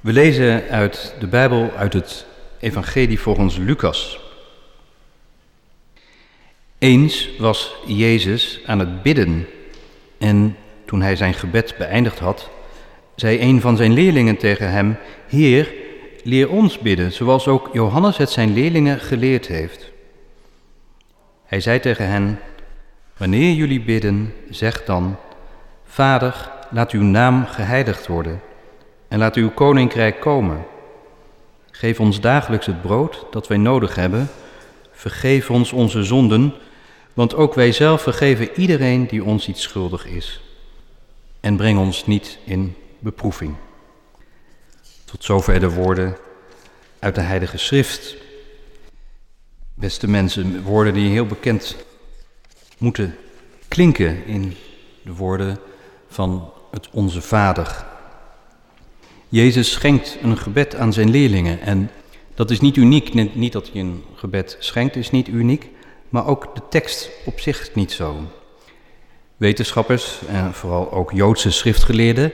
We lezen uit de Bijbel, uit het Evangelie volgens Lucas. Eens was Jezus aan het bidden en toen hij zijn gebed beëindigd had, zei een van zijn leerlingen tegen hem: Heer, leer ons bidden, zoals ook Johannes het zijn leerlingen geleerd heeft. Hij zei tegen hen: Wanneer jullie bidden, zeg dan: Vader, laat uw naam geheiligd worden en laat uw koninkrijk komen. Geef ons dagelijks het brood dat wij nodig hebben. Vergeef ons onze zonden, want ook wij zelf vergeven iedereen die ons iets schuldig is. En breng ons niet in beproeving. Tot zover de woorden uit de Heilige Schrift. Beste mensen, woorden die heel bekend moeten klinken in de woorden van het Onze Vader. Jezus schenkt een gebed aan zijn leerlingen en dat is niet uniek. Niet dat hij een gebed schenkt is niet uniek, maar ook de tekst op zich niet zo. Wetenschappers en vooral ook Joodse schriftgeleerden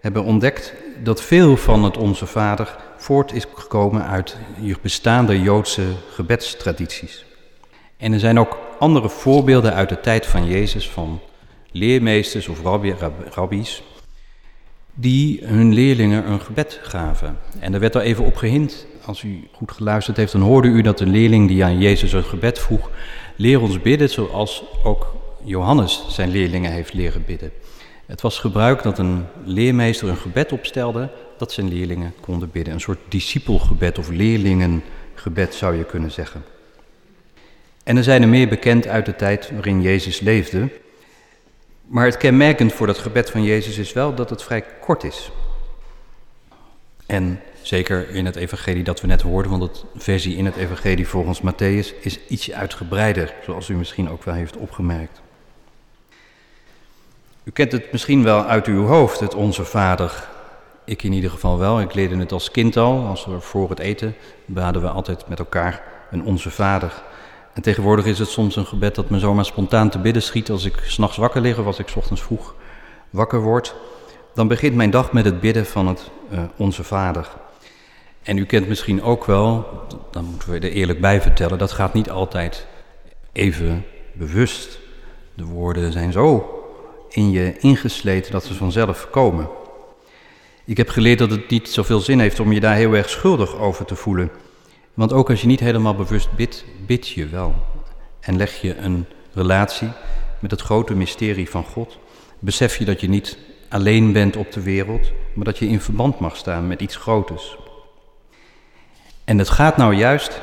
hebben ontdekt dat veel van het Onze Vader voort is gekomen uit bestaande Joodse gebedstradities. En er zijn ook andere voorbeelden uit de tijd van Jezus, van leermeesters of rabbies, die hun leerlingen een gebed gaven. En er werd al even op gehind. Als u goed geluisterd heeft, dan hoorde u dat de leerling die aan Jezus een gebed vroeg, leer ons bidden zoals ook Johannes zijn leerlingen heeft leren bidden. Het was gebruik dat een leermeester een gebed opstelde dat zijn leerlingen konden bidden. Een soort discipelgebed of leerlingengebed zou je kunnen zeggen. En er zijn er meer bekend uit de tijd waarin Jezus leefde. Maar het kenmerkend voor dat gebed van Jezus is wel dat het vrij kort is. En zeker in het evangelie dat we net hoorden, want het versie in het evangelie volgens Matthäus is ietsje uitgebreider, zoals u misschien ook wel heeft opgemerkt. U kent het misschien wel uit uw hoofd, het Onze Vader. Ik in ieder geval wel. Ik leerde het als kind al. Als we voor het eten baden we altijd met elkaar een Onze Vader. En tegenwoordig is het soms een gebed dat me zomaar spontaan te bidden schiet als ik s'nachts wakker lig of als ik s ochtends vroeg wakker word. Dan begint mijn dag met het bidden van het uh, Onze Vader. En u kent misschien ook wel, dan moeten we er eerlijk bij vertellen, dat gaat niet altijd even bewust. De woorden zijn zo in je ingesleten dat ze vanzelf komen. Ik heb geleerd dat het niet zoveel zin heeft om je daar heel erg schuldig over te voelen. Want ook als je niet helemaal bewust bidt, bid je wel. En leg je een relatie met het grote mysterie van God. Besef je dat je niet alleen bent op de wereld, maar dat je in verband mag staan met iets groters. En het gaat nou juist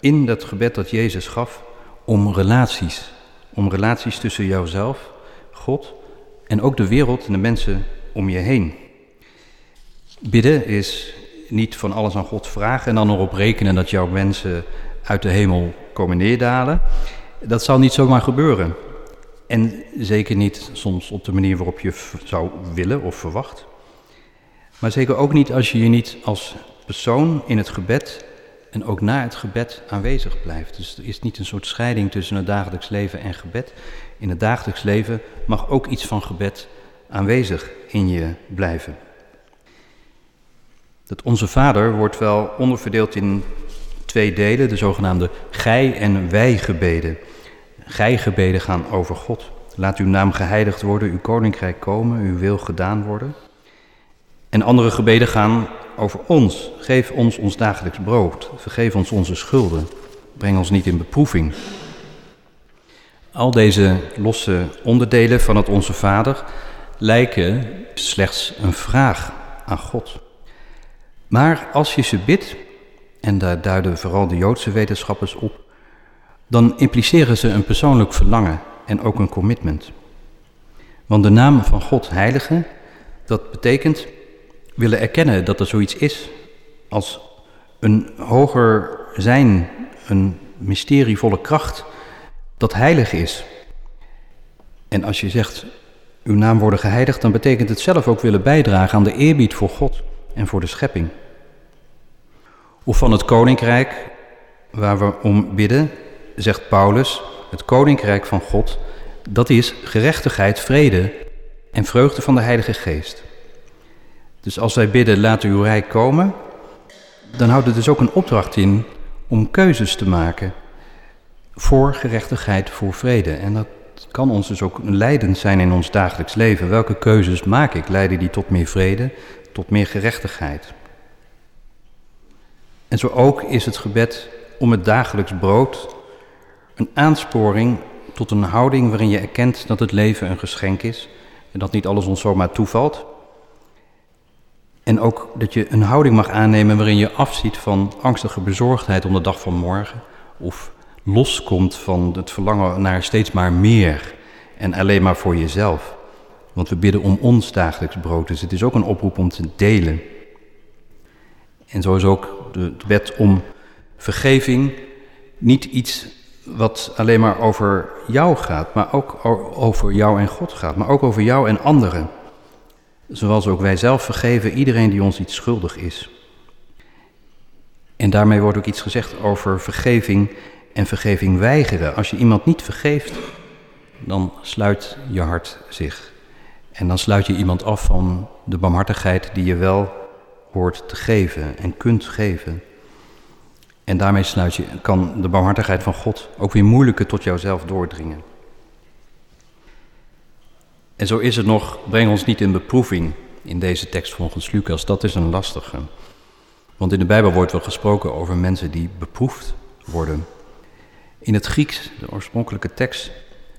in dat gebed dat Jezus gaf om relaties. Om relaties tussen jouzelf, God en ook de wereld en de mensen om je heen. Bidden is niet van alles aan God vragen en dan erop rekenen dat jouw mensen uit de hemel komen neerdalen. Dat zal niet zomaar gebeuren. En zeker niet soms op de manier waarop je zou willen of verwacht. Maar zeker ook niet als je je niet als persoon in het gebed en ook na het gebed aanwezig blijft. Dus er is niet een soort scheiding tussen het dagelijks leven en gebed. In het dagelijks leven mag ook iets van gebed aanwezig in je blijven. Dat Onze Vader wordt wel onderverdeeld in twee delen, de zogenaamde gij- en wij-gebeden. Gij-gebeden gaan over God. Laat uw naam geheiligd worden, uw koninkrijk komen, uw wil gedaan worden. En andere gebeden gaan over ons. Geef ons ons dagelijks brood. Vergeef ons onze schulden. Breng ons niet in beproeving. Al deze losse onderdelen van het Onze Vader lijken slechts een vraag aan God. Maar als je ze bidt, en daar duiden vooral de Joodse wetenschappers op, dan impliceren ze een persoonlijk verlangen en ook een commitment. Want de naam van God heilige, dat betekent willen erkennen dat er zoiets is als een hoger zijn, een mysterievolle kracht dat heilig is. En als je zegt, uw naam worden geheiligd, dan betekent het zelf ook willen bijdragen aan de eerbied voor God en voor de schepping. Of van het koninkrijk, waar we om bidden, zegt Paulus, het koninkrijk van God, dat is gerechtigheid, vrede en vreugde van de Heilige Geest. Dus als wij bidden, laat uw rijk komen, dan houdt het dus ook een opdracht in om keuzes te maken voor gerechtigheid, voor vrede. En dat kan ons dus ook leidend zijn in ons dagelijks leven. Welke keuzes maak ik? Leiden die tot meer vrede, tot meer gerechtigheid? En zo ook is het gebed om het dagelijks brood een aansporing tot een houding waarin je erkent dat het leven een geschenk is en dat niet alles ons zomaar toevalt. En ook dat je een houding mag aannemen waarin je afziet van angstige bezorgdheid om de dag van morgen of loskomt van het verlangen naar steeds maar meer en alleen maar voor jezelf. Want we bidden om ons dagelijks brood, dus het is ook een oproep om te delen. En zo is ook de wet om vergeving niet iets wat alleen maar over jou gaat, maar ook over jou en God gaat, maar ook over jou en anderen. Zoals ook wij zelf vergeven iedereen die ons iets schuldig is. En daarmee wordt ook iets gezegd over vergeving en vergeving weigeren. Als je iemand niet vergeeft, dan sluit je hart zich. En dan sluit je iemand af van de barmhartigheid die je wel hoort te geven en kunt geven. En daarmee sluit je, kan de barmhartigheid van God ook weer moeilijker tot jouzelf doordringen. En zo is het nog, breng ons niet in beproeving in deze tekst volgens Lucas. Dat is een lastige. Want in de Bijbel wordt wel gesproken over mensen die beproefd worden. In het Grieks, de oorspronkelijke tekst,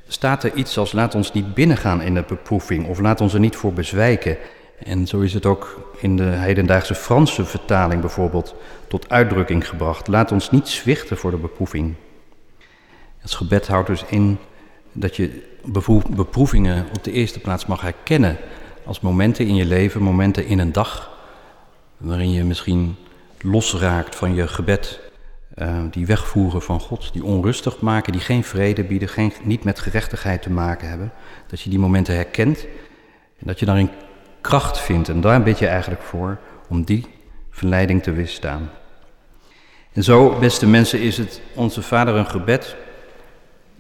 staat er iets als laat ons niet binnengaan in de beproeving of laat ons er niet voor bezwijken. En zo is het ook in de hedendaagse Franse vertaling bijvoorbeeld tot uitdrukking gebracht. Laat ons niet zwichten voor de beproeving. Het gebed houdt dus in dat je beproevingen op de eerste plaats mag herkennen als momenten in je leven, momenten in een dag, waarin je misschien losraakt van je gebed, uh, die wegvoeren van God, die onrustig maken, die geen vrede bieden, geen, niet met gerechtigheid te maken hebben. Dat je die momenten herkent en dat je daarin kracht vindt. En daar bid je eigenlijk voor om die verleiding te weerstaan. En zo, beste mensen, is het onze Vader een gebed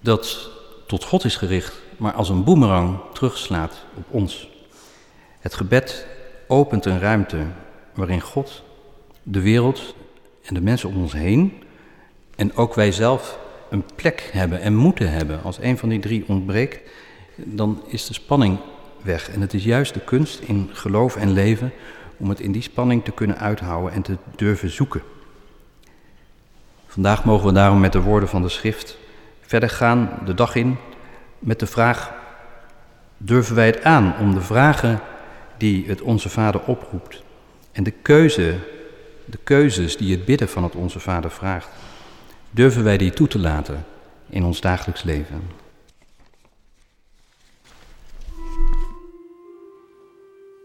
dat tot God is gericht, maar als een boemerang terugslaat op ons. Het gebed opent een ruimte waarin God, de wereld en de mensen om ons heen en ook wij zelf een plek hebben en moeten hebben. Als een van die drie ontbreekt, dan is de spanning weg. En het is juist de kunst in geloof en leven om het in die spanning te kunnen uithouden en te durven zoeken. Vandaag mogen we daarom met de woorden van de schrift verder gaan de dag in met de vraag: durven wij het aan om de vragen die het Onze Vader oproept en de keuze, de keuzes die het bidden van het Onze Vader vraagt, durven wij die toe te laten in ons dagelijks leven?